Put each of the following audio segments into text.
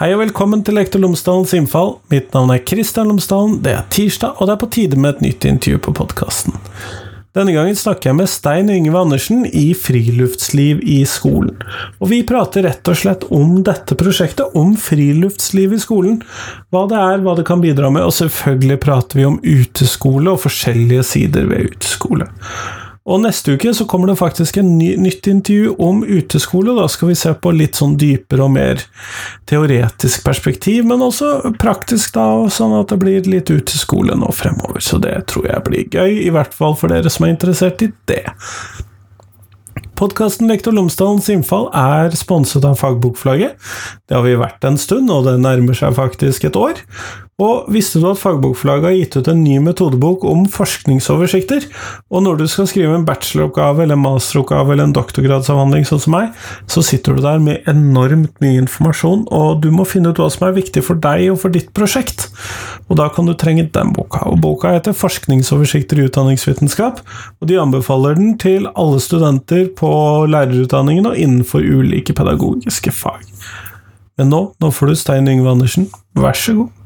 Hei og velkommen til Lektor Lomsdalens innfall. Mitt navn er Kristian Lomsdalen. Det er tirsdag, og det er på tide med et nytt intervju på podkasten. Denne gangen snakker jeg med Stein Yngve Andersen i Friluftsliv i skolen. Og vi prater rett og slett om dette prosjektet, om friluftsliv i skolen. Hva det er, hva det kan bidra med, og selvfølgelig prater vi om uteskole og forskjellige sider ved uteskole. Og neste uke så kommer det faktisk en ny, nytt intervju om uteskole. Da skal vi se på litt sånn dypere og mer teoretisk perspektiv, men også praktisk, da, sånn at det blir litt uteskole nå fremover. Så det tror jeg blir gøy, i hvert fall for dere som er interessert i det. Podkasten Lektor Lomsdalens innfall er sponset av Fagbokflagget. Det har vi vært en stund, og det nærmer seg faktisk et år. Og visste du at Fagbokforlaget har gitt ut en ny metodebok om forskningsoversikter? Og når du skal skrive en bacheloroppgave eller en masteroppgave eller en doktorgradsavhandling sånn som meg, så sitter du der med enormt mye informasjon, og du må finne ut hva som er viktig for deg og for ditt prosjekt. Og da kan du trenge den boka. Og boka heter Forskningsoversikter i utdanningsvitenskap, og de anbefaler den til alle studenter på lærerutdanningen og innenfor ulike pedagogiske fag. Men nå, nå får du Stein Yngve Andersen, vær så god.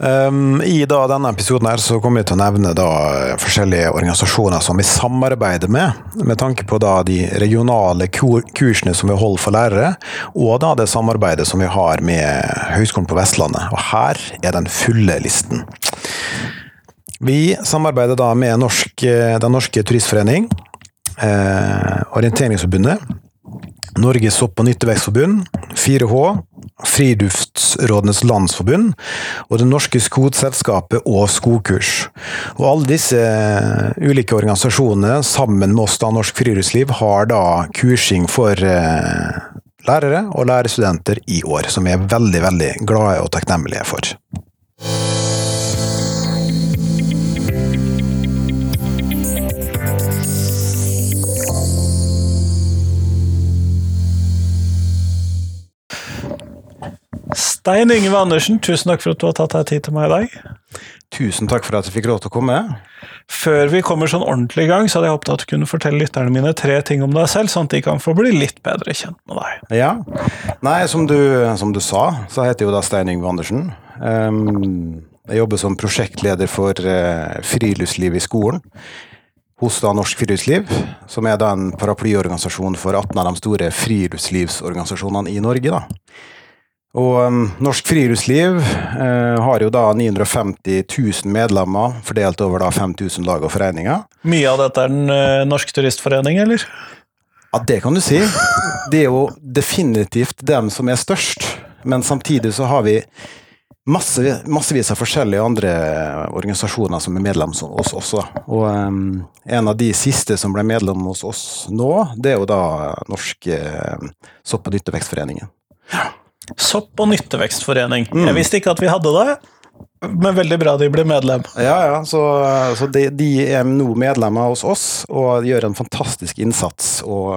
Um, I da, denne episoden her så kommer vi til å nevne da, forskjellige organisasjoner som vi samarbeider med, med tanke på da, de regionale kursene som vi holder for lærere, og da, det samarbeidet som vi har med Høgskolen på Vestlandet. Og her er den fulle listen. Vi samarbeider da med Norsk, Den norske turistforening, eh, Orienteringsforbundet, Norges sopp- og nyttevekstforbund, 4H, Friluftsrådenes landsforbund og Det norske skogselskapet og Skogkurs. Og alle disse ulike organisasjonene, sammen med oss da Norsk Friluftsliv, har da kursing for eh, lærere og lærerstudenter i år, som vi er veldig, veldig glade og takknemlige for. Stein Yngve Andersen, tusen takk for at du har tatt deg tid til meg i dag. Tusen takk for at jeg fikk lov til å komme. Før vi kommer sånn ordentlig i gang, så hadde jeg håpet at du kunne fortelle lytterne mine tre ting om deg selv, sånn at de kan få bli litt bedre kjent med deg. Ja. Nei, som du, som du sa, så heter jeg jo da Stein Yngve Andersen. Um, jeg jobber som prosjektleder for uh, friluftsliv i skolen hos da Norsk Friluftsliv, som er da en paraplyorganisasjon for 18 av de store friluftslivsorganisasjonene i Norge. da. Og um, Norsk Friluftsliv uh, har jo da 950 000 medlemmer, fordelt over da 5000 lag og foreninger. Mye av dette er Den uh, norske turistforening, eller? Ja, det kan du si. Det er jo definitivt dem som er størst, men samtidig så har vi masse, massevis av forskjellige andre organisasjoner som er medlem hos oss. også. Og um, en av de siste som ble medlem hos oss nå, det er jo da Norsk uh, sopp- og nyttevekstforeningen. Ja. Sopp- og nyttevekstforening. Mm. Jeg visste ikke at vi hadde det. Men veldig bra de ble medlem. Ja, ja. Så, så de, de, er nå medlemmer hos oss og gjør en fantastisk innsats og,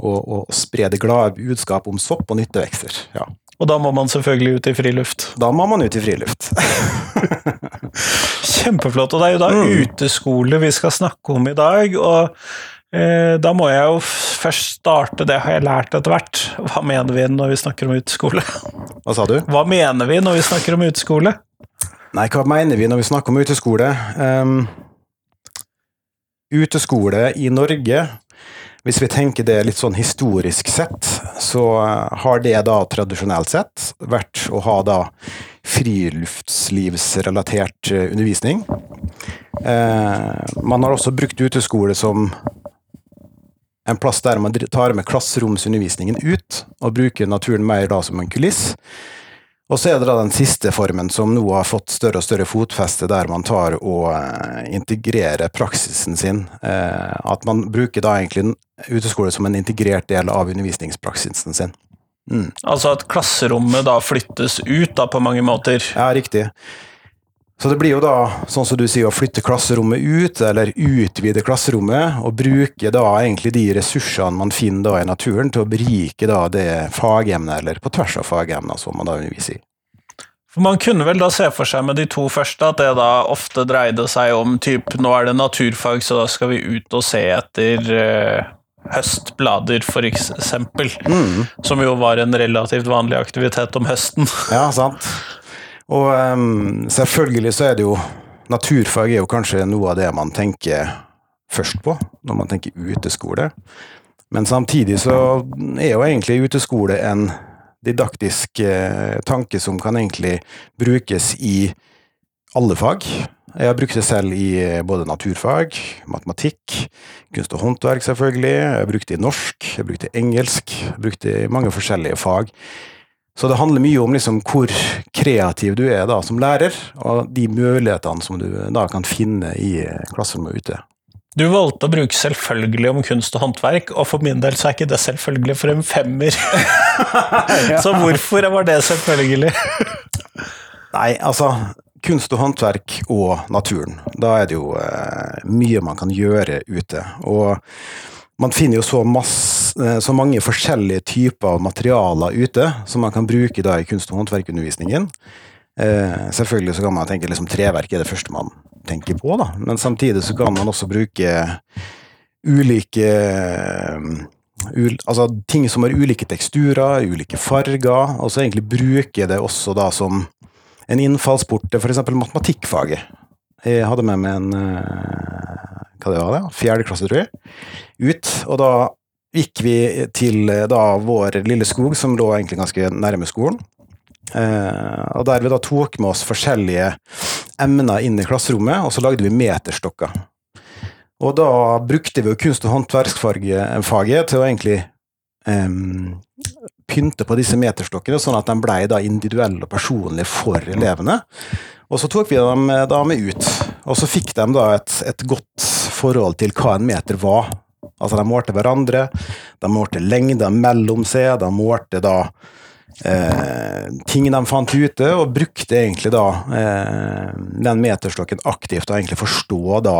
og, og sprer det glade budskap om sopp og nyttevekster. Ja. Og da må man selvfølgelig ut i friluft? Da må man ut i friluft. Kjempeflott. Og det er jo da mm. uteskole vi skal snakke om i dag. og Eh, da må jeg jo først starte, det har jeg lært etter hvert. Hva mener vi når vi snakker om uteskole? Hva sa du? Hva mener vi når vi snakker om uteskole? Nei, hva mener vi når vi snakker om uteskole? Um, uteskole i Norge, hvis vi tenker det litt sånn historisk sett, så har det da tradisjonelt sett vært å ha da friluftslivsrelatert eh, undervisning. Uh, man har også brukt uteskole som en plass der man tar med klasseromsundervisningen ut, og bruker naturen mer da som en kuliss. Og så er det da den siste formen som nå har fått større og større fotfeste, der man tar og eh, integrerer praksisen sin. Eh, at man bruker da egentlig uteskole som en integrert del av undervisningspraksisen sin. Mm. Altså at klasserommet da flyttes ut da på mange måter? Ja, riktig. Så det blir jo da, sånn som du sier, å flytte klasserommet ut, eller utvide klasserommet, og bruke da egentlig de ressursene man finner da i naturen, til å berike da det fagemnet, eller på tvers av fagemner, som man da underviser i. For Man kunne vel da se for seg med de to første at det da ofte dreide seg om typ nå er det naturfag, så da skal vi ut og se etter uh, høstblader, for eksempel. Mm. Som jo var en relativt vanlig aktivitet om høsten. Ja, sant. Og um, selvfølgelig så er det jo Naturfag er jo kanskje noe av det man tenker først på når man tenker uteskole. Men samtidig så er jo egentlig uteskole en didaktisk eh, tanke som kan egentlig brukes i alle fag. Jeg har brukt det selv i eh, både naturfag, matematikk, kunst og håndverk selvfølgelig. Jeg har brukt det i norsk, jeg har brukt det i engelsk, jeg har brukt det i mange forskjellige fag. Så det handler mye om liksom hvor kreativ du er da som lærer, og de mulighetene som du da kan finne i klasserommet ute. Du valgte å bruke 'selvfølgelig' om kunst og håndverk, og for min del så er ikke det selvfølgelig for en femmer. så hvorfor var det selvfølgelig? Nei, altså Kunst og håndverk og naturen. Da er det jo eh, mye man kan gjøre ute. Og man finner jo så, masse, så, mange forskjellige typer materialer ute som man kan bruke da i kunst- og håndverkundervisningen. Eh, selvfølgelig så kan man tenke liksom treverk er det første man tenker på, da. Men samtidig så kan man også bruke ulike ul, Altså ting som har ulike teksturer, ulike farger. Og så egentlig bruke det også da som en innfallsport til f.eks. matematikkfaget. Jeg hadde med meg en eh, hva det var det, fjerde klasse, tror jeg, ut. Og da gikk vi til eh, da vår lille skog, som lå egentlig ganske nærme skolen. Eh, og der vi da tok med oss forskjellige emner inn i klasserommet, og så lagde vi meterstokker. Og da brukte vi jo kunst- og håndverksfaget til å egentlig um, pynte på disse meterstokkene, sånn at de ble da individuelle og personlige for elevene. Og så tok vi dem da med ut, og så fikk de da et, et godt forhold til hva en meter var. Altså, de målte hverandre, de målte lengder mellom seg, de målte da eh, ting de fant ute, og brukte egentlig da eh, den meterstokken aktivt, og egentlig forstå da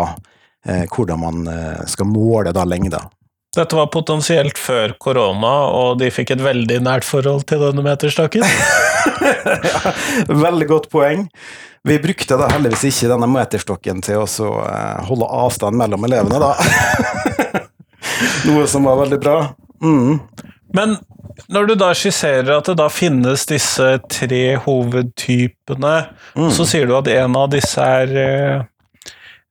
eh, hvordan man eh, skal måle da lengder. Dette var potensielt før korona, og de fikk et veldig nært forhold til denne meterstokken? ja, veldig godt poeng. Vi brukte da heldigvis ikke denne meterstokken til å eh, holde avstand mellom elevene, da. Noe som var veldig bra. Mm. Men når du da skisserer at det da finnes disse tre hovedtypene, mm. så sier du at en av disse er eh,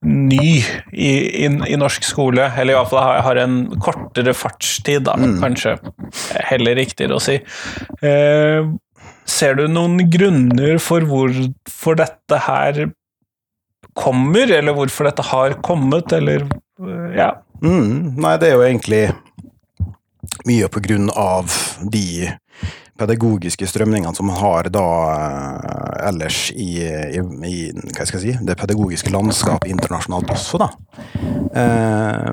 ny i, i, i, norsk skole, eller i hvert fall har, har en kortere fartstid, da, mm. kanskje. Heller riktigere å si. Eh, ser du noen grunner for hvorfor dette her kommer, eller hvorfor dette har kommet, eller eh, ja? Mm, nei, det er jo egentlig mye på grunn av de pedagogiske strømningene som man har da eh, ellers i, i, i, hva skal jeg si, det pedagogiske landskapet internasjonalt også, da. Eh,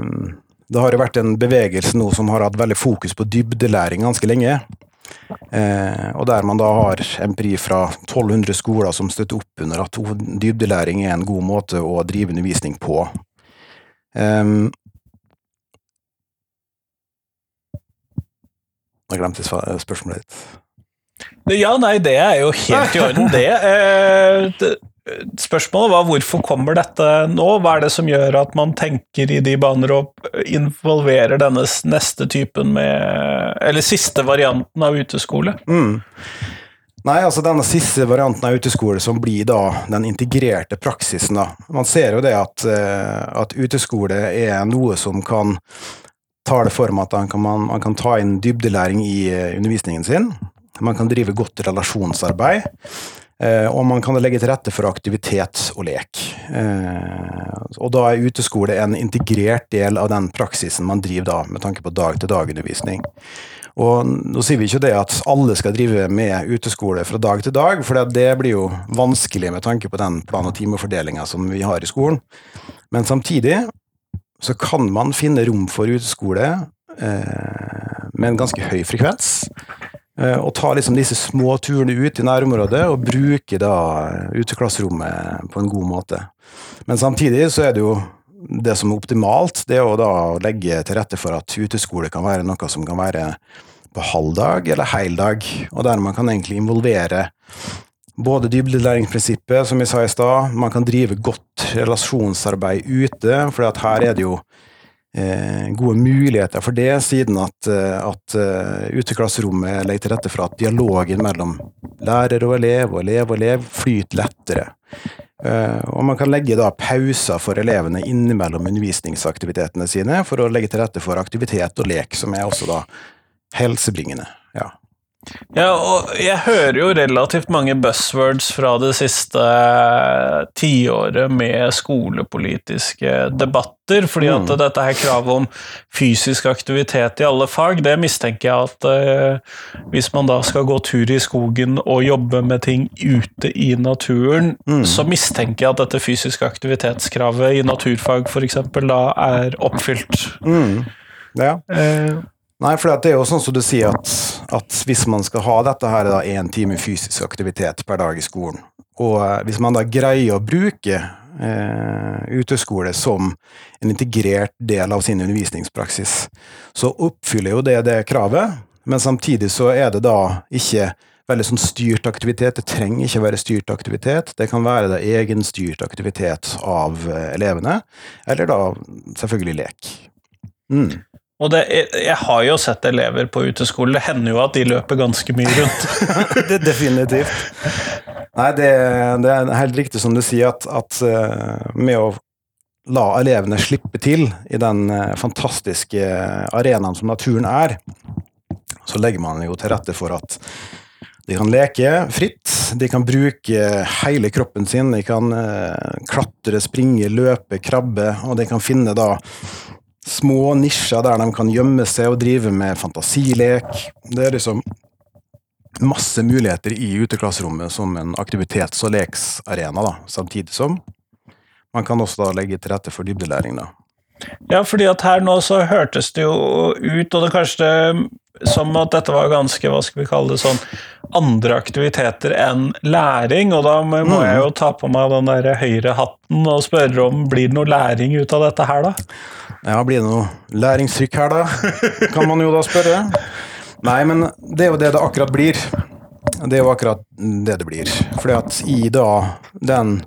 det har jo vært en bevegelse nå som har hatt veldig fokus på dybdelæring ganske lenge. Eh, og der man da har empiri fra 1200 skoler som støtter opp under at dybdelæring er en god måte å drive undervisning på. Um, Jeg glemte spørsmålet ditt. Ja, nei, det er jo helt i orden, det. Eh, spørsmålet var hvorfor kommer dette nå? Hva er det som gjør at man tenker i de baner og involverer denne neste typen med Eller siste varianten av uteskole? Mm. Nei, altså denne siste varianten av uteskole som blir da den integrerte praksisen, da. Man ser jo det at, eh, at uteskole er noe som kan tar det for meg at man, man, kan ta inn dybdelæring i eh, undervisningen sin. Man kan drive godt relasjonsarbeid. Eh, og man kan legge til rette for aktivitet og lek. Eh, og da er uteskole en integrert del av den praksisen man driver da, med tanke på dag-til-dag-undervisning. Og nå sier vi ikke det at alle skal drive med uteskole fra dag til dag, for det blir jo vanskelig med tanke på den plan- og timefordelinga som vi har i skolen. Men samtidig så kan man finne rom for uteskole eh, med en ganske høy frekvens. Eh, og ta liksom disse små turene ut i nærområdet og bruke da uteklasserommet på en god måte. Men samtidig så er det jo det som er optimalt, det er å da legge til rette for at uteskole kan være noe som kan være på halvdag eller heildag, og der man kan egentlig involvere både dybdelæringsprinsippet, som jeg sa i stad, man kan drive godt relasjonsarbeid ute, for her er det jo eh, gode muligheter for det, siden at, eh, at uh, uteklasserommet legger til rette for at dialogen mellom lærer og elev og elev og elev flyter lettere. Uh, og man kan legge da pauser for elevene innimellom undervisningsaktivitetene sine, for å legge til rette for aktivitet og lek, som er også da helsebringende. Ja. Ja, og jeg hører jo relativt mange buzzwords fra det siste tiåret med skolepolitiske debatter, fordi at mm. dette her kravet om fysisk aktivitet i alle fag, det mistenker jeg at uh, hvis man da skal gå tur i skogen og jobbe med ting ute i naturen, mm. så mistenker jeg at dette fysiske aktivitetskravet i naturfag f.eks. da er oppfylt. Mm. Ja. Uh, Nei, for det er jo sånn som du sier, at, at hvis man skal ha dette her, da én time fysisk aktivitet per dag i skolen, og eh, hvis man da greier å bruke eh, uteskole som en integrert del av sin undervisningspraksis, så oppfyller jo det det kravet, men samtidig så er det da ikke veldig sånn styrt aktivitet. Det trenger ikke være styrt aktivitet. Det kan være det egenstyrt aktivitet av eh, elevene, eller da selvfølgelig lek. Mm. Og det, jeg har jo sett elever på uteskole, det hender jo at de løper ganske mye rundt. det er definitivt. Nei, det, det, er helt riktig som du sier, at, at, eh, med å la elevene slippe til i den eh, fantastiske arenaen som naturen er, så legger man jo til rette for at de kan leke fritt, de kan bruke hele kroppen sin, de kan eh, klatre, springe, løpe, krabbe, og de kan finne da små nisjer der de kan gjemme seg og drive med fantasilek. Det er liksom masse muligheter i uteklasserommet som en aktivitets- og leksarena, da, samtidig som man kan også da legge til rette for dybdelæring. da. Ja, fordi at her nå så hørtes det jo ut, og det kanskje som at dette var ganske, hva skal vi kalle det, sånn andre aktiviteter enn læring, og da må mm. jeg jo ta på meg den der høyre hatten og spørre om blir det noe læring ut av dette her, da? Ja, blir det noe læringstrykk her, da? Kan man jo da spørre. Nei, men det er jo det det akkurat blir. Det er jo akkurat det det blir. Fordi at i da den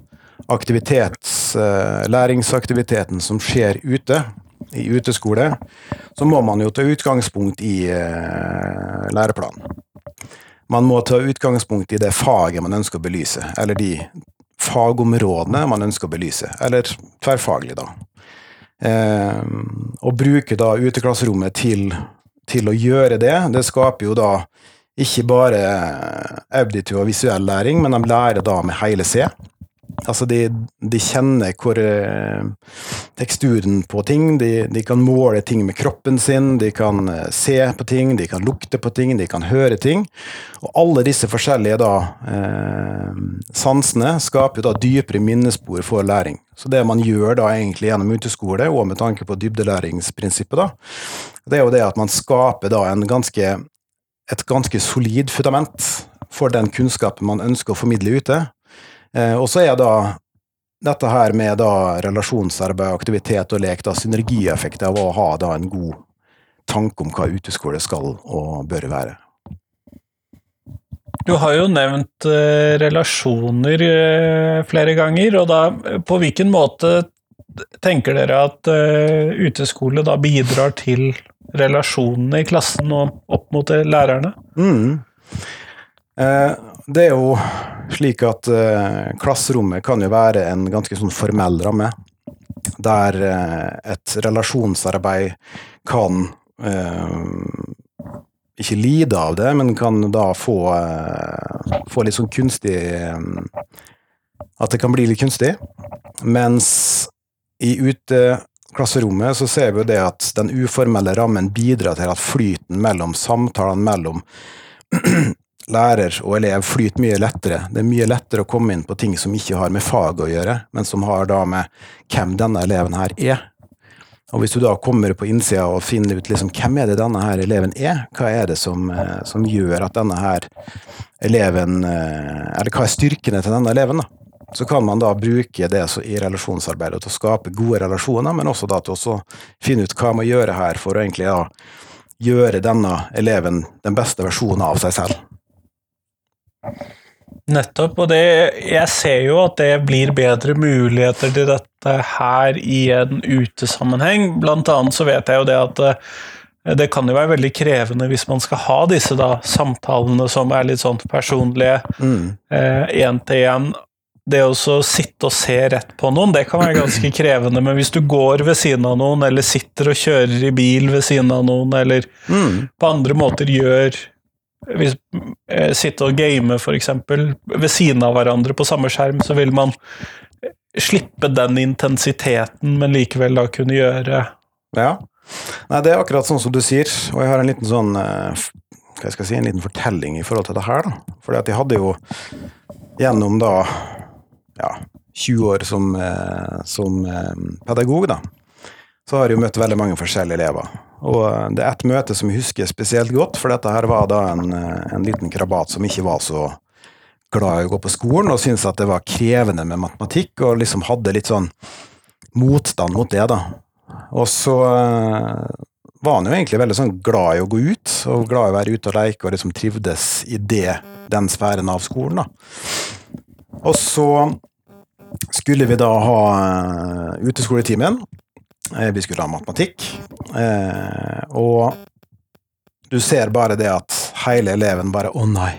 aktivitets, eh, læringsaktiviteten som skjer ute, i uteskole, så må man jo ta utgangspunkt i uh, læreplanen. Man må ta utgangspunkt i det faget man ønsker å belyse, eller de fagområdene man ønsker å belyse, eller tverrfaglig, da. Eh, og bruke da uteklasserommet til, til, å gjøre det, det skaper jo da ikke bare auditiv og visuell læring, men de lærer da med hele C. Altså, de, de kjenner hvor eh, teksturen på ting, de, de, kan måle ting med kroppen sin, de kan eh, se på ting, de kan lukte på ting, de kan høre ting. Og alle disse forskjellige da, eh, sansene skaper da dypere minnespor for læring. Så det man gjør da egentlig gjennom uteskole, og med tanke på dybdelæringsprinsippet, da, det er jo det at man skaper da en ganske, et ganske solid fundament for den kunnskapen man ønsker å formidle ute. Eh, og så er da dette her med da relasjonsarbeid, aktivitet og lek da synergieffekter av å ha da en god tanke om hva uteskole skal og bør være. Du har jo nevnt uh, relasjoner uh, flere ganger, og da på hvilken måte tenker dere at uteskole da bidrar til relasjonene i klassen og opp mot lærerne? Mm. Det er jo slik at uh, klasserommet kan jo være en ganske sånn formell ramme, der uh, et relasjonsarbeid kan uh, ikke lide av det, men kan da få, få litt sånn kunstig At det kan bli litt kunstig. Mens i uteklasserommet så ser vi jo det at den uformelle rammen bidrar til at flyten mellom samtalene mellom lærer og elev flyter mye lettere. Det er mye lettere å komme inn på ting som ikke har med fag å gjøre, men som har da med hvem denne eleven her er. Og hvis du da kommer på innsida og finner ut liksom, hvem er det denne her eleven er, hva er det som, eh, som gjør at denne her eleven eh, Eller hva er styrkene til denne eleven, da? Så kan man da bruke det i relasjonsarbeidet til å skape gode relasjoner, men også da til å finne ut hva man gjør her for å egentlig da gjøre denne eleven den beste versjonen av seg selv. Nettopp, og det, jeg ser jo at det blir bedre muligheter til dette her i en utesammenheng. Blant annet så vet jeg jo det at eh, det kan jo være veldig krevende hvis man skal ha disse da, samtalene som er litt sånn personlige, én til én. Det å sitte og se rett på noen, det kan være ganske krevende, men hvis du går ved siden av noen, eller sitter og kjører i bil ved siden av noen, eller på andre måter gjør hvis, eh, Sitte og game, eksempel, ved siden av hverandre på samme skjerm, så vil man slippe den intensiteten, men likevel da kunne gjøre Ja. Nei, det er akkurat sånn som du sier, og jeg har en liten sånn eh, Hva skal jeg si, en liten fortelling i forhold til det her, da. Fordi at jeg hadde jo gjennom da ja, 20 år som, eh, som pedagog, da, så har jeg jo møtt veldig mange forskjellige elever. Og eh, det er et møte som jeg husker spesielt godt, for dette her var da en, eh, en liten krabat som ikke var så glad i å gå på skolen, og syntes at det var krevende med matematikk, og liksom hadde litt sånn motstand mot det, da. Og så eh, var han jo egentlig veldig sånn glad i å gå ut, og glad i å være ute og leke, og liksom trivdes i det, den sfæren av skolen, da. Og så skulle vi da ha uteskoletimen. Eh, Vi skulle ha matematikk. Eh, og du ser bare det at hele eleven bare Å nei,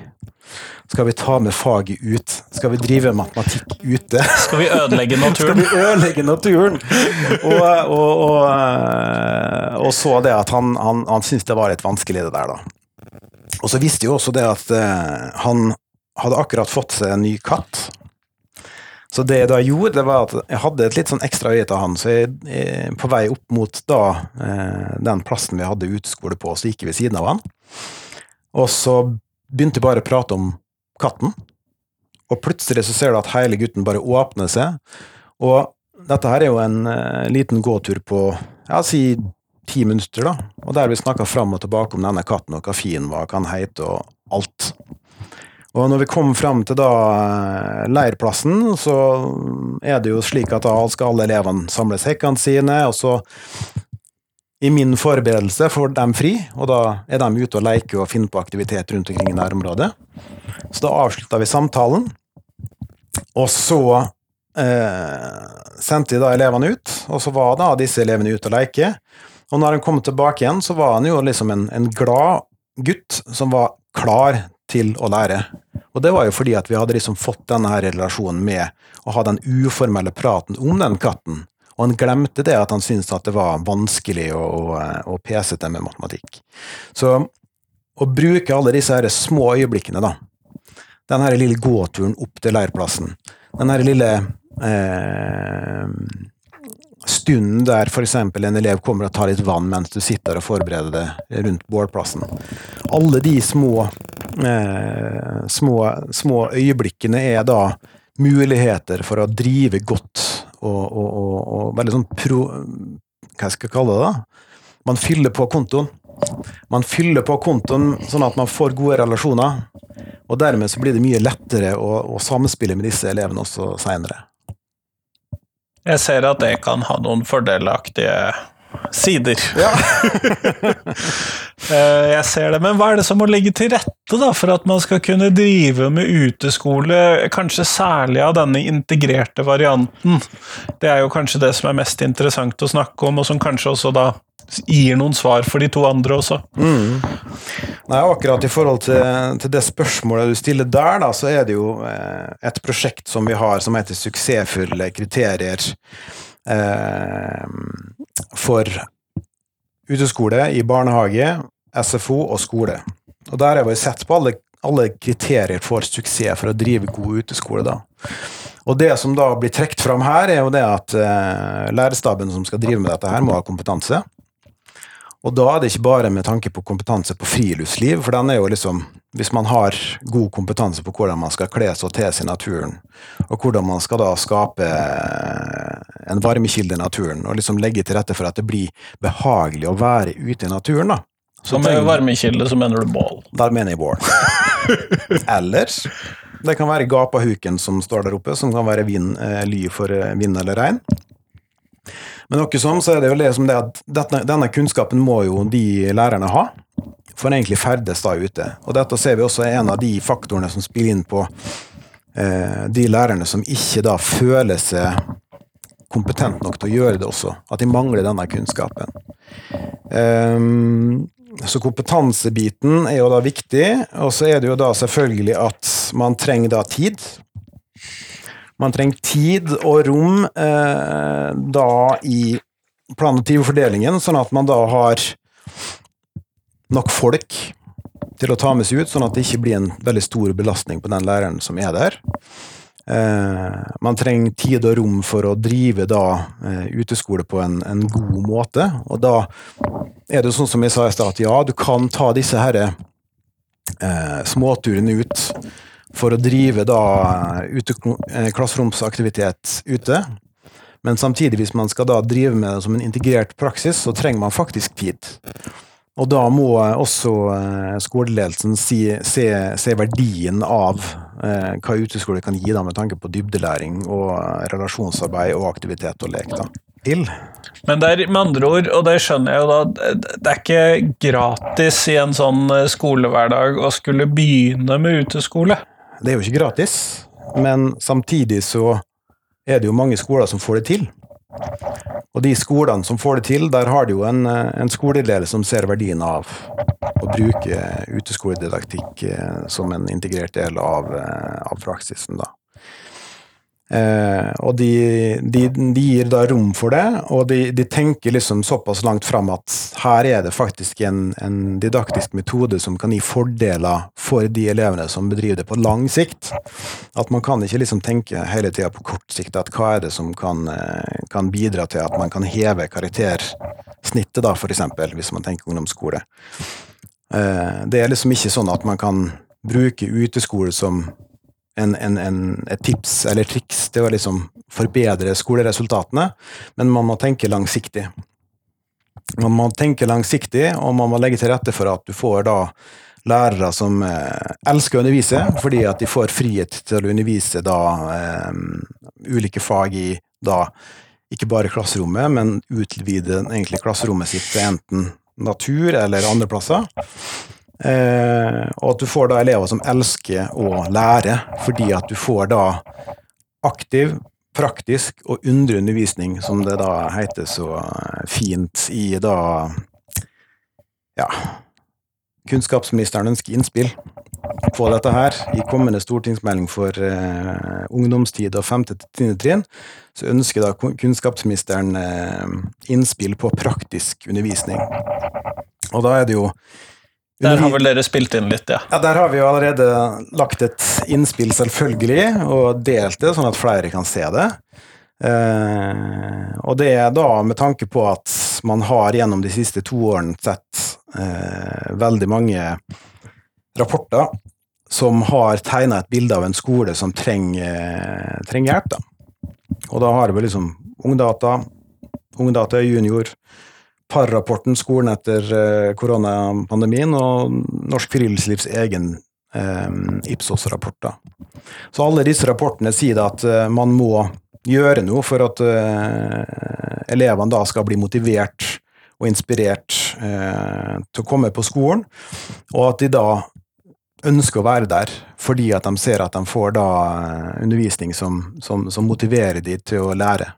skal vi ta med faget ut? Skal vi drive matematikk ute? Skal vi ødelegge Skal naturen? vi ødelegge naturen? Og, og, og, eh, og så det at han, han, han syntes det var litt vanskelig, det der, da. Og så visste jo også det at han hadde akkurat fått seg en ny katt. Så det jeg da gjorde, det var at jeg hadde et litt sånn ekstra øye til han, så jeg, jeg på vei opp mot da eh, den plassen vi hadde uteskole på, så gikk jeg ved siden av han. Og så begynte jeg bare å prate om katten, og plutselig så ser du at hele gutten bare åpner seg, og dette her er jo en eh, liten gåtur på, ja, si ti minutter, da, og der vi snakka fram og tilbake om denne katten, og hva fin var, hva han het, og alt. Og når vi kom fram til da eh, leirplassen, så er det jo slik at da skal alle elevene samle sekkene sine, og så i min forberedelse får de fri, og da er de ute og leker og finner på aktivitet rundt omkring i nærområdet. Så da avslutta vi samtalen, og så eh, sendte vi da elevene ut, og så var da disse elevene ute og leke. Og når han kom tilbake igjen, så var han jo liksom en, en glad gutt som var klar til å lære. Og det var jo fordi at vi hadde liksom fått denne her relasjonen med å ha den uformelle praten om den katten. Og han glemte det at han syntes at det var vanskelig å, å, å pesete med matematikk. Så å bruke alle disse her små øyeblikkene, da. Den her lille gåturen opp til leirplassen. Den her lille eh, stunden der f.eks. en elev kommer og tar litt vann mens du sitter og forbereder deg rundt bålplassen. Alle de små, eh, små, små øyeblikkene er da muligheter for å drive godt og, og, og, og veldig sånn pro... Hva skal jeg kalle det? da? Man fyller på kontoen. Man fyller på kontoen sånn at man får gode relasjoner. Og dermed så blir det mye lettere å, å samspille med disse elevene også seinere. Jeg ser at det kan ha noen fordelaktige sider. Ja. Eh, Jeg ser det, men hva er det som må ligge til rette da, for at man skal kunne drive med uteskole, kanskje særlig av denne integrerte varianten? Det er jo kanskje det som er mest interessant å snakke om, og som kanskje også da gir noen svar for de to andre også. Nei, akkurat i forhold til, til det spørsmålet du stiller der, da, så er det jo eh, et prosjekt som vi har som heter Suksessfulle kriterier eh, for uteskole i barnehage, SFO og skole. Og der har vi sett på alle, alle kriterier for suksess for å drive god uteskole, da. Og det som da blir trukket fram her, er jo det at eh, lærerstaben som skal drive med dette her, må ha kompetanse. Og da er det ikke bare med tanke på kompetanse på friluftsliv, for den er jo liksom Hvis man har god kompetanse på hvordan man skal kle seg til seg i naturen, og hvordan man skal da skape en varmekilde i naturen, og liksom legge til rette for at det blir behagelig å være ute i naturen, da. Så med varmekilde så mener du bål. der mener jeg bål. Ellers det kan være gapahuken som står der oppe, som kan være vind, eh, ly for eh, vind eller regn. Men noe sånn, så er det jo som det at dette, denne kunnskapen må jo de lærerne ha, for egentlig ferdes da ute. Og dette ser vi også er en av de faktorene som spiller inn på eh, de lærerne som ikke da føler seg kompetent nok til å gjøre det også. At de mangler denne kunnskapen. Um, så kompetansebiten er jo da viktig, og så er det jo da selvfølgelig at man trenger da tid. Man trenger tid og rom eh, da i plan- og timefordelingen, sånn at man da har nok folk til å ta med seg ut, sånn at det ikke blir en veldig stor belastning på den læreren som er der. Eh, man trenger tid og rom for å drive da eh, uteskole på en, en, god måte, og da er det sånn som jeg sa i stad, at ja, du kan ta disse herre eh, småturene ut for å drive da ute, eh, klasseromsaktivitet ute. Men samtidig, hvis man skal da drive med det som en integrert praksis, så trenger man faktisk tid. Og da må også eh, skoleledelsen si, se, se, verdien av eh, hva uteskole kan gi, da, med tanke på dybdelæring og relasjonsarbeid og aktivitet og lek. da. Til. Men det er med andre ord, og det skjønner jeg jo da, det er ikke gratis i en sånn eh, skolehverdag å skulle begynne med uteskole? Det er jo ikke gratis, men samtidig så er det jo mange skoler som får det til. Og de skolene som får det til, der har de jo en, eh, en skoleleder som ser verdien av å bruke uteskoledidaktikk som en integrert del av, eh, av praksisen, da. Eh, og de, de, de, gir da rom for det, og de, de, tenker liksom såpass langt fram at her er det faktisk en, en, didaktisk metode som kan gi fordeler for de elevene som bedriver det på lang sikt. At man kan ikke liksom tenke hele tida på kort sikt at hva er det som kan, eh, kan bidra til at man kan heve karaktersnittet, da, eksempel, hvis man tenker ungdomsskole. Eh, det er liksom ikke sånn at man kan bruke uteskole som en, en, en, et tips eller triks til å liksom forbedre skoleresultatene, men man må tenke langsiktig. Man må tenke langsiktig, og man må legge til rette for at du får da lærere som eh, elsker å undervise, fordi at de får frihet til å undervise da eh, ulike fag i da ikke bare klasserommet, men utvide egentlig klasserommet sitt til enten natur eller andre plasser. Eh, og at du får da elever som elsker å lære, fordi at du får da aktiv, praktisk og underundervisning, som det da heter så fint i da ja, kunnskapsministeren ønsker innspill på dette her. I kommende stortingsmelding for eh, ungdomstid og 5. til tiende trinn, så ønsker da kunnskapsministeren eh, innspill på praktisk undervisning. Og da er det jo der har vel dere spilt inn litt, ja? Ja, Der har vi jo allerede lagt et innspill, selvfølgelig, og delt det, sånn at flere kan se det. Eh, og det er da med tanke på at man har gjennom de siste to årene sett eh, veldig mange rapporter som har tegna et bilde av en skole som trenger, trenger hjelp. Da. Og da har vi liksom Ungdata, Ungdata junior, Parrapporten, skolen etter eh, koronapandemien, og Norsk Friluftslivs egen eh, Ipsos-rapport. Så alle disse rapportene sier at eh, man må gjøre noe for at elevene da skal bli motivert og inspirert til å komme på skolen, og at de da ønsker å være der fordi at de ser at de får da undervisning som, som, som motiverer de til å lære.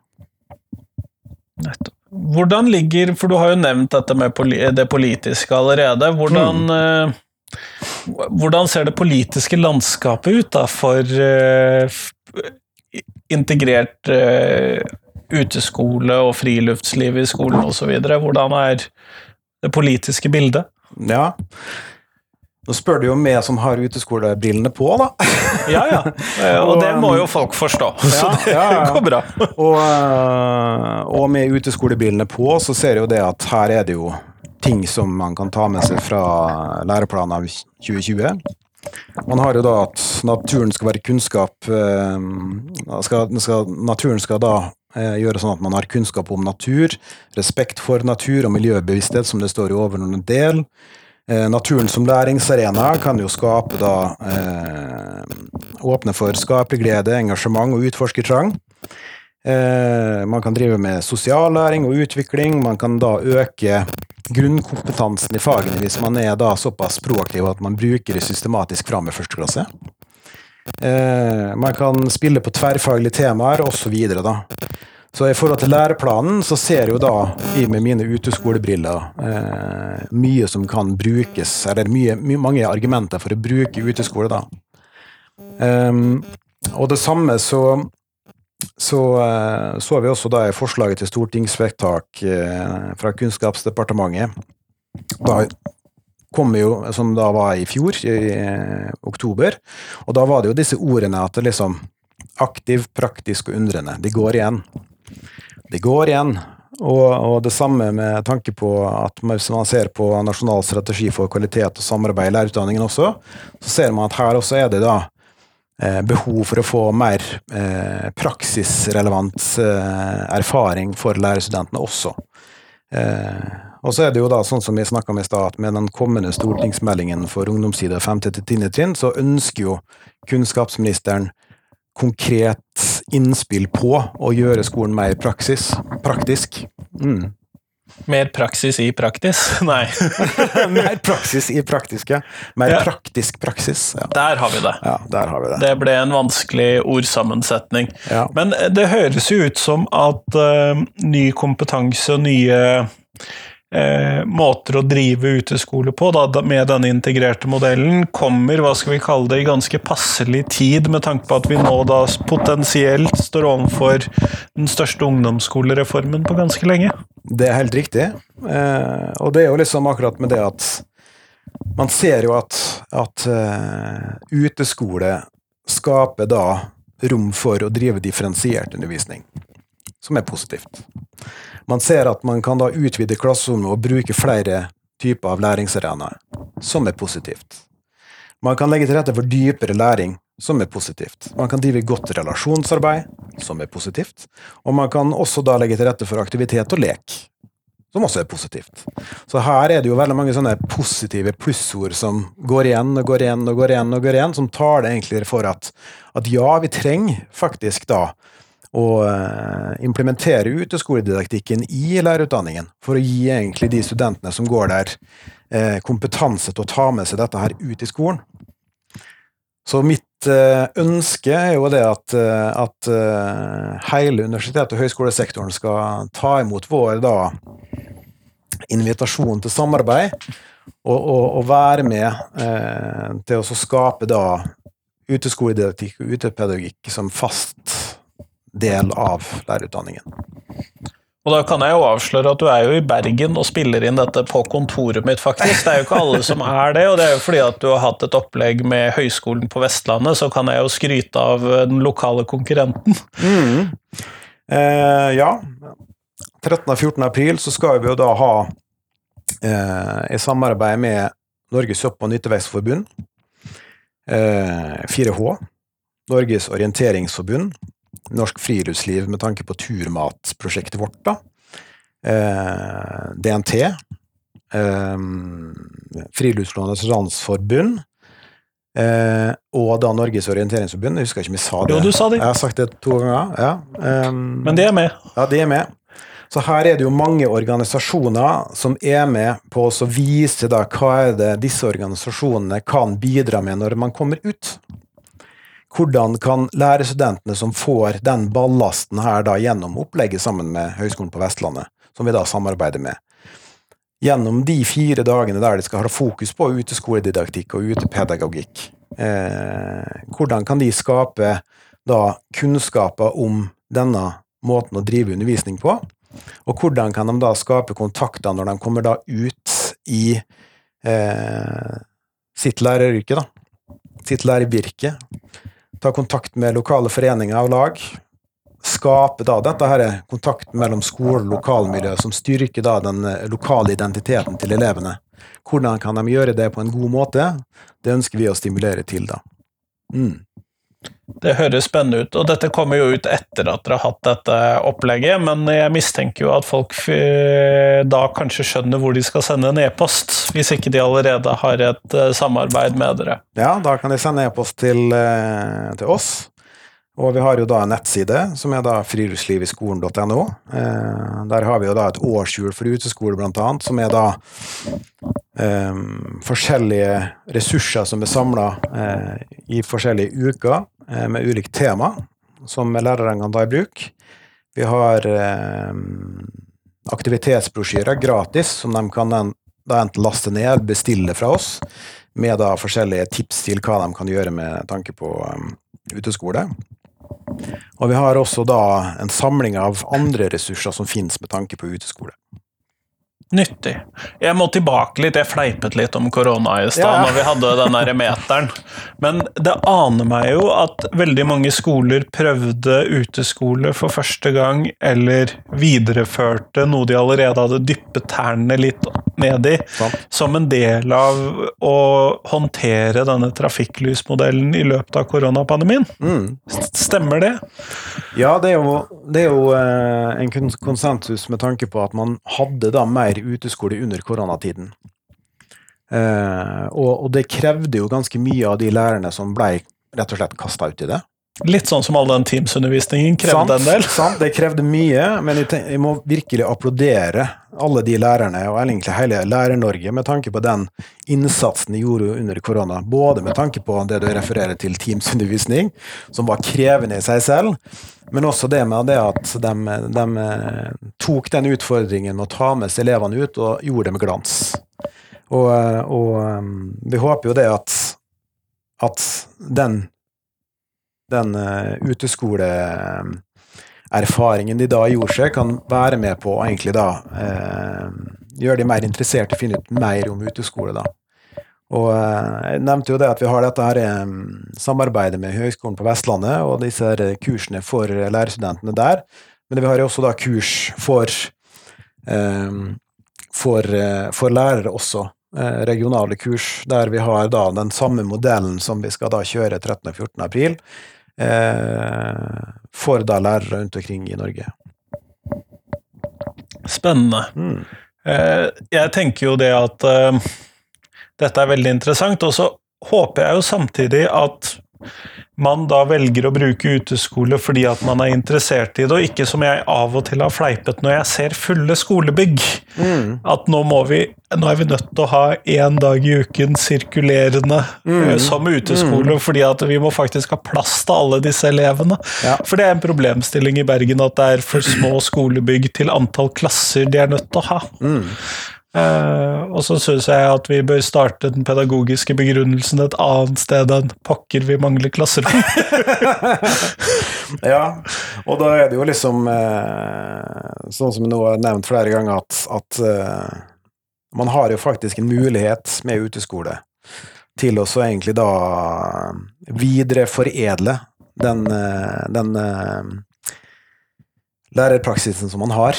Nettopp. Hvordan ligger For du har jo nevnt dette med det politiske allerede. Hvordan, mm. hvordan ser det politiske landskapet ut da for uh, integrert uh, uteskole og friluftsliv i skolen osv.? Hvordan er det politiske bildet? Ja, nå spør du jo meg som har uteskolebrillene på, da. ja, ja. Og det må jo folk forstå. Så det ja, ja, går bra. Og, eh, og, med uteskolebrillene på, så ser jo det at her er det jo ting som man kan ta med seg fra læreplanen av 2020. Man har jo da at naturen skal være kunnskap eh, skal, skal, Naturen skal da eh, gjøre sånn at man har kunnskap om natur, respekt for natur og miljøbevissthet, som det står i overordnet del. Eh, naturen som læringsarena kan jo skape da eh, Åpne for skaperglede, engasjement og utforskertrang. Eh, man kan drive med sosiallæring og utvikling. Man kan da øke grunnkompetansen i fagene hvis man er da såpass proaktiv at man bruker det systematisk fram i første klasse. Man kan spille på tverrfaglige temaer osv. Så i forhold til læreplanen så ser jeg jo da, i med mine uteskolebriller, eh, mye som kan brukes, eller mye, mye, mange argumenter for å bruke uteskole, da. Um, og det samme så så uh, så vi også da i forslaget til stortingsvedtak uh, fra Kunnskapsdepartementet. Da kom jo, som da var i fjor, i, uh, oktober. Og da var det jo disse ordene at det liksom Aktiv, praktisk og undrende. De går igjen det går igjen. Og, og, det samme med tanke på at hvis man ser på Nasjonal strategi for kvalitet og samarbeid i lærerutdanningen også, så ser man at her også er det da eh, behov for å få mer eh, praksisrelevant eh, erfaring for lærerstudentene også. Og så er det jo da, sånn som vi snakka om i stad, at med den kommende stortingsmeldingen for ungdomssida 5.-10. trinn, så ønsker jo kunnskapsministeren konkret innspill på å gjøre skolen mer praksis, praktisk. Mm. Mer praksis i praktis? Nei. mer praksis i praktisk, ja. Mer ja. praktisk praksis. Ja. Der har vi det. Ja, der har vi det. Det ble en vanskelig ordsammensetning. Ja. Men det høres jo ut som at uh, ny kompetanse og nye eh, måter å drive uteskole på da, med denne integrerte modellen, kommer hva skal vi kalle det, i ganske passelig tid, med tanke på at vi nå da potensielt står overfor den største ungdomsskolereformen på ganske lenge? Det er helt riktig. Eh, og det er jo liksom akkurat med det at man ser jo at, at uh, uteskole skaper da rom for å drive differensiert undervisning, som er positivt. Man ser at man kan da utvide klasserommet og bruke flere typer av læringsarenaer, som er positivt. Man kan legge til rette for dypere læring, som er positivt. Man kan drive godt relasjonsarbeid, som er positivt. Og man kan også da legge til rette for aktivitet og lek, som også er positivt. Så her er det jo veldig mange sånne positive plussord som går igjen og går igjen og går igjen, og går igjen, som tar det egentlig for at, at ja, vi trenger faktisk da å eh, implementere uteskoledidaktikken i lærerutdanningen, for å gi egentlig de studentene som går der, eh, kompetanse til å ta med seg dette her ut i skolen. Så mitt eh, ønske er jo det at, at hele universitets- og høyskolesektoren skal ta imot vår da invitasjon til samarbeid, og, og, og være med eh, til å skape da uteskoledidaktikk og utepedagogikk som fast del av lærerutdanningen. Og da kan jeg jo avsløre at du er jo i Bergen og spiller inn dette på kontoret mitt, faktisk. Det er jo ikke alle som er det, og det er jo fordi at du har hatt et opplegg med Høgskolen på Vestlandet, så kan jeg jo skryte av den lokale konkurrenten. Mm. Eh, ja. 13. og 14. april så skal vi jo da ha eh, i samarbeid med Norges Hopp- og nyttevekstforbund, eh, 4H, Norges orienteringsforbund, Norsk Friluftsliv med tanke på turmatprosjektet vårt, da. Eh, DNT. Eh, Friluftslånets Landsforbund. Eh, og da Norges orienteringsforbund. Jeg husker ikke om jeg sa det. Jo, du sa det. Jeg har sagt det to ganger. ja. Um, Men det er med. Ja, det er med. Så her er det jo mange organisasjoner som er med på å vise da hva er det disse organisasjonene kan bidra med når man kommer ut. Hvordan kan lærerstudentene som får den ballasten her da gjennom opplegget sammen med Høgskolen på Vestlandet, som vi da samarbeider med, gjennom de fire dagene der de skal ha fokus på uteskoledidaktikk og utepedagogikk, eh, hvordan kan de skape da kunnskaper om denne måten å drive undervisning på? Og hvordan kan de da skape kontakter når de kommer da ut i eh, sitt læreryrke, da? Sitt lærervirke ta kontakt med lokale foreninger og lag. Skape da dette her er kontakten mellom skole og lokalmiljø, som styrker da den eh, lokale identiteten til elevene. Hvordan kan de gjøre det på en god måte? Det ønsker vi å stimulere til, da. Mm. Det høres spennende ut, og dette kommer jo ut etter at dere har hatt dette opplegget, men jeg mistenker jo at folk eh, da kanskje skjønner hvor de skal sende en e-post, hvis ikke de allerede har et eh, samarbeid med dere. Ja, da kan de sende e-post til, eh, til, oss. Og vi har jo da en nettside, som er da friluftsliviskolen.no. Eh, der har vi jo da et årshjul for uteskole, blant annet, som er da eh, forskjellige ressurser som er samla eh, i forskjellige uker eh, med ulikt tema, som lærerne kan ta i bruk. Vi har eh, aktivitetsbrosjyrer gratis, som de kan da enten laste ned eller bestille fra oss, med da forskjellige tips til hva de kan gjøre med tanke på um, uteskole. Og vi har også da en samling av andre ressurser som finnes med tanke på uteskole. Nyttig. Jeg må tilbake litt. Jeg fleipet litt om korona i stad, ja. når vi hadde den der meteren. Men det aner meg jo at veldig mange skoler prøvde uteskole for første gang, eller videreførte noe de allerede hadde dyppet tærne litt ned i, Sant. som en del av å håndtere denne trafikklysmodellen i løpet av koronapandemien. Mm. Stemmer det? Ja, det er jo, det er jo eh, en konsensus med tanke på at man hadde da mer uteskole under koronatiden. Eh, og, og, det krevde jo ganske mye av de lærerne som ble rett og slett kasta ut i det. Litt sånn som all den Teams-undervisningen krevde sant, en del. Sant, det krevde mye, men jeg, tenker, jeg, må virkelig applaudere alle de lærerne, og egentlig hele Lærer-Norge, med tanke på den innsatsen de gjorde under korona. Både med tanke på det du refererer til Teams-undervisning, som var krevende i seg selv, men også det med det at de, de eh, tok den utfordringen med å ta med seg elevene ut, og gjorde det med glans. Og, eh, og eh, vi håper jo det at, at den den uteskoleerfaringen de da gjorde seg, kan være med på å egentlig da eh, gjøre de mer interessert i å finne ut mer om uteskole. da. Og uh, Jeg nevnte jo det at vi har dette her um, samarbeidet med Høgskolen på Vestlandet og disse her kursene for lærerstudentene der. Men vi har jo også da kurs for, for, for lærere også regionale kurs, der vi har da den samme modellen som vi skal da kjøre 13. og 14. april, eh, for da lærere rundt omkring i Norge. Spennende. Mm. Eh, jeg tenker jo det at eh, dette er veldig interessant, og så håper jeg jo samtidig at man da velger å bruke uteskole fordi at man er interessert i det, og ikke som jeg av og til har fleipet når jeg ser fulle skolebygg. Mm. At nå, må vi, nå er vi nødt til å ha én dag i uken sirkulerende mm. uh, som uteskole, mm. fordi at vi må faktisk ha plass til alle disse elevene. Ja. For det er en problemstilling i Bergen at det er for små skolebygg til antall klasser de er nødt til å ha. Uh, og så syns jeg at vi bør starte den pedagogiske begrunnelsen et annet sted enn pokker vi mangler klasserom. ja, og da er det jo liksom uh, sånn som jeg nå har nevnt flere ganger, at, at uh, man har jo faktisk en mulighet med uteskole til å så egentlig da videreforedle den, den lærerpraksisen som man har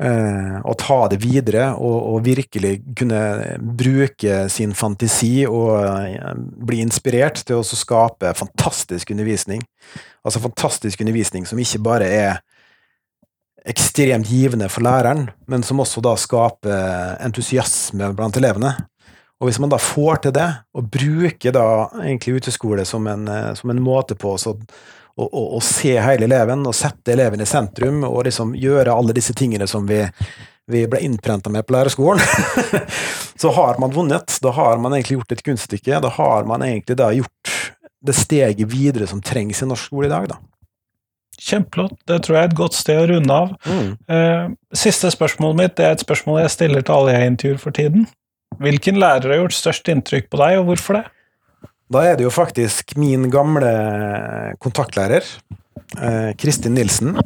Uh, og ta det videre og, og, virkelig kunne bruke sin fantasi og uh, bli inspirert til å skape fantastisk undervisning. Altså fantastisk undervisning som ikke bare er ekstremt givende for læreren, men som også da skaper entusiasme blant elevene. Og hvis man da får til det, og bruker da egentlig uteskole som en, eh, som en måte på å å, å, å, se hele eleven og sette eleven i sentrum og liksom gjøre alle disse tingene som vi, vi ble innprenta med på lærerskolen, så har man vunnet. Da har man egentlig gjort et kunststykke. Da har man egentlig da gjort det steget videre som trengs i norsk skole i dag. da. Kjempeflott. Det tror jeg er et godt sted å runde av. Mm. Uh, siste spørsmålet mitt det er et spørsmål jeg stiller til alle jeg intervjuer for tiden. Hvilken lærer har gjort størst inntrykk på deg, og hvorfor det? Da er det jo faktisk min gamle kontaktlærer, eh, Kristin Nilsen.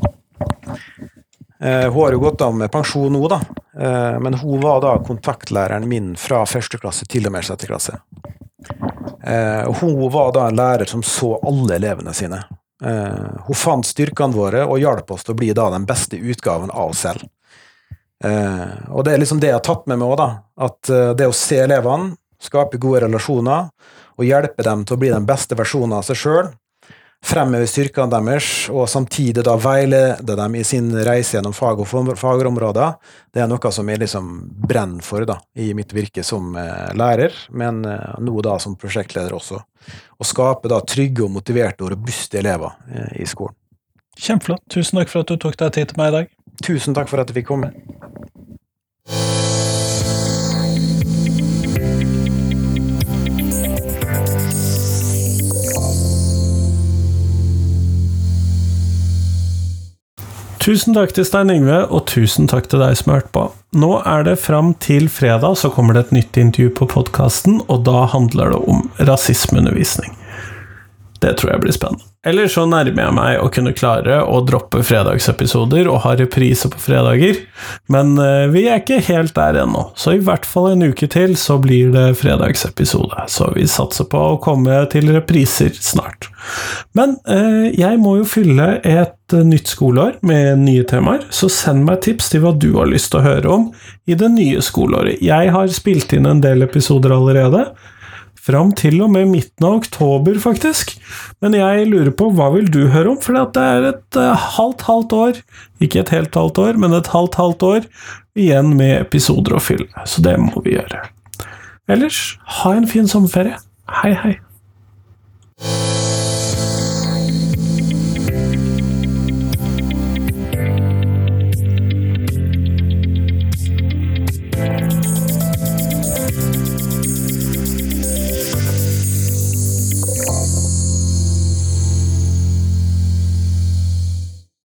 Eh, hun har jo gått av med pensjon nå, da. Eh, men hun var da kontaktlæreren min fra første klasse til og med sjette klasse. Hun var da en lærer som så alle elevene sine. Hun fant styrkene våre og hjalp oss til å bli da den beste utgaven av oss selv. Og det er liksom det jeg har tatt med meg òg, da. At det å se elevene, skape gode relasjoner, og hjelpe dem til å bli den beste versjonen av seg sjøl, fremheve styrkene deres, og samtidig da veilede dem i sin reise gjennom fag og fagområder, det er noe som jeg liksom brenner for da, i mitt virke som eh, lærer, men eh, nå da som prosjektleder også. Å skape da trygge og motiverte og robuste elever eh, i skolen. Kjempeflott. Tusen takk for at du tok deg tid til meg i dag. Tusen takk for at jeg fikk komme. Tusen takk til Stein Yngve, og tusen takk til deg som har hørt på. Nå er det fram til fredag, så kommer det et nytt intervju på podkasten, og da handler det om rasismeundervisning. Det tror jeg blir spennende. Eller så nærmer jeg meg å kunne klare å droppe fredagsepisoder og ha reprise på fredager, men uh, vi er ikke helt der ennå, så i hvert fall en uke til så blir det fredagsepisode. Så vi satser på å komme til repriser snart. Men uh, jeg må jo fylle et nytt skoleår med nye temaer, så send meg tips til hva du har lyst til å høre om i det nye skoleåret. Jeg har spilt inn en del episoder allerede fram til og med midten av oktober, faktisk. Men jeg lurer på hva vil du høre om, for det er et uh, halvt, halvt år, ikke et helt halvt år, men et halvt, halvt år igjen med episoder å fylle, så det må vi gjøre. Ellers, ha en fin sommerferie. Hei, hei.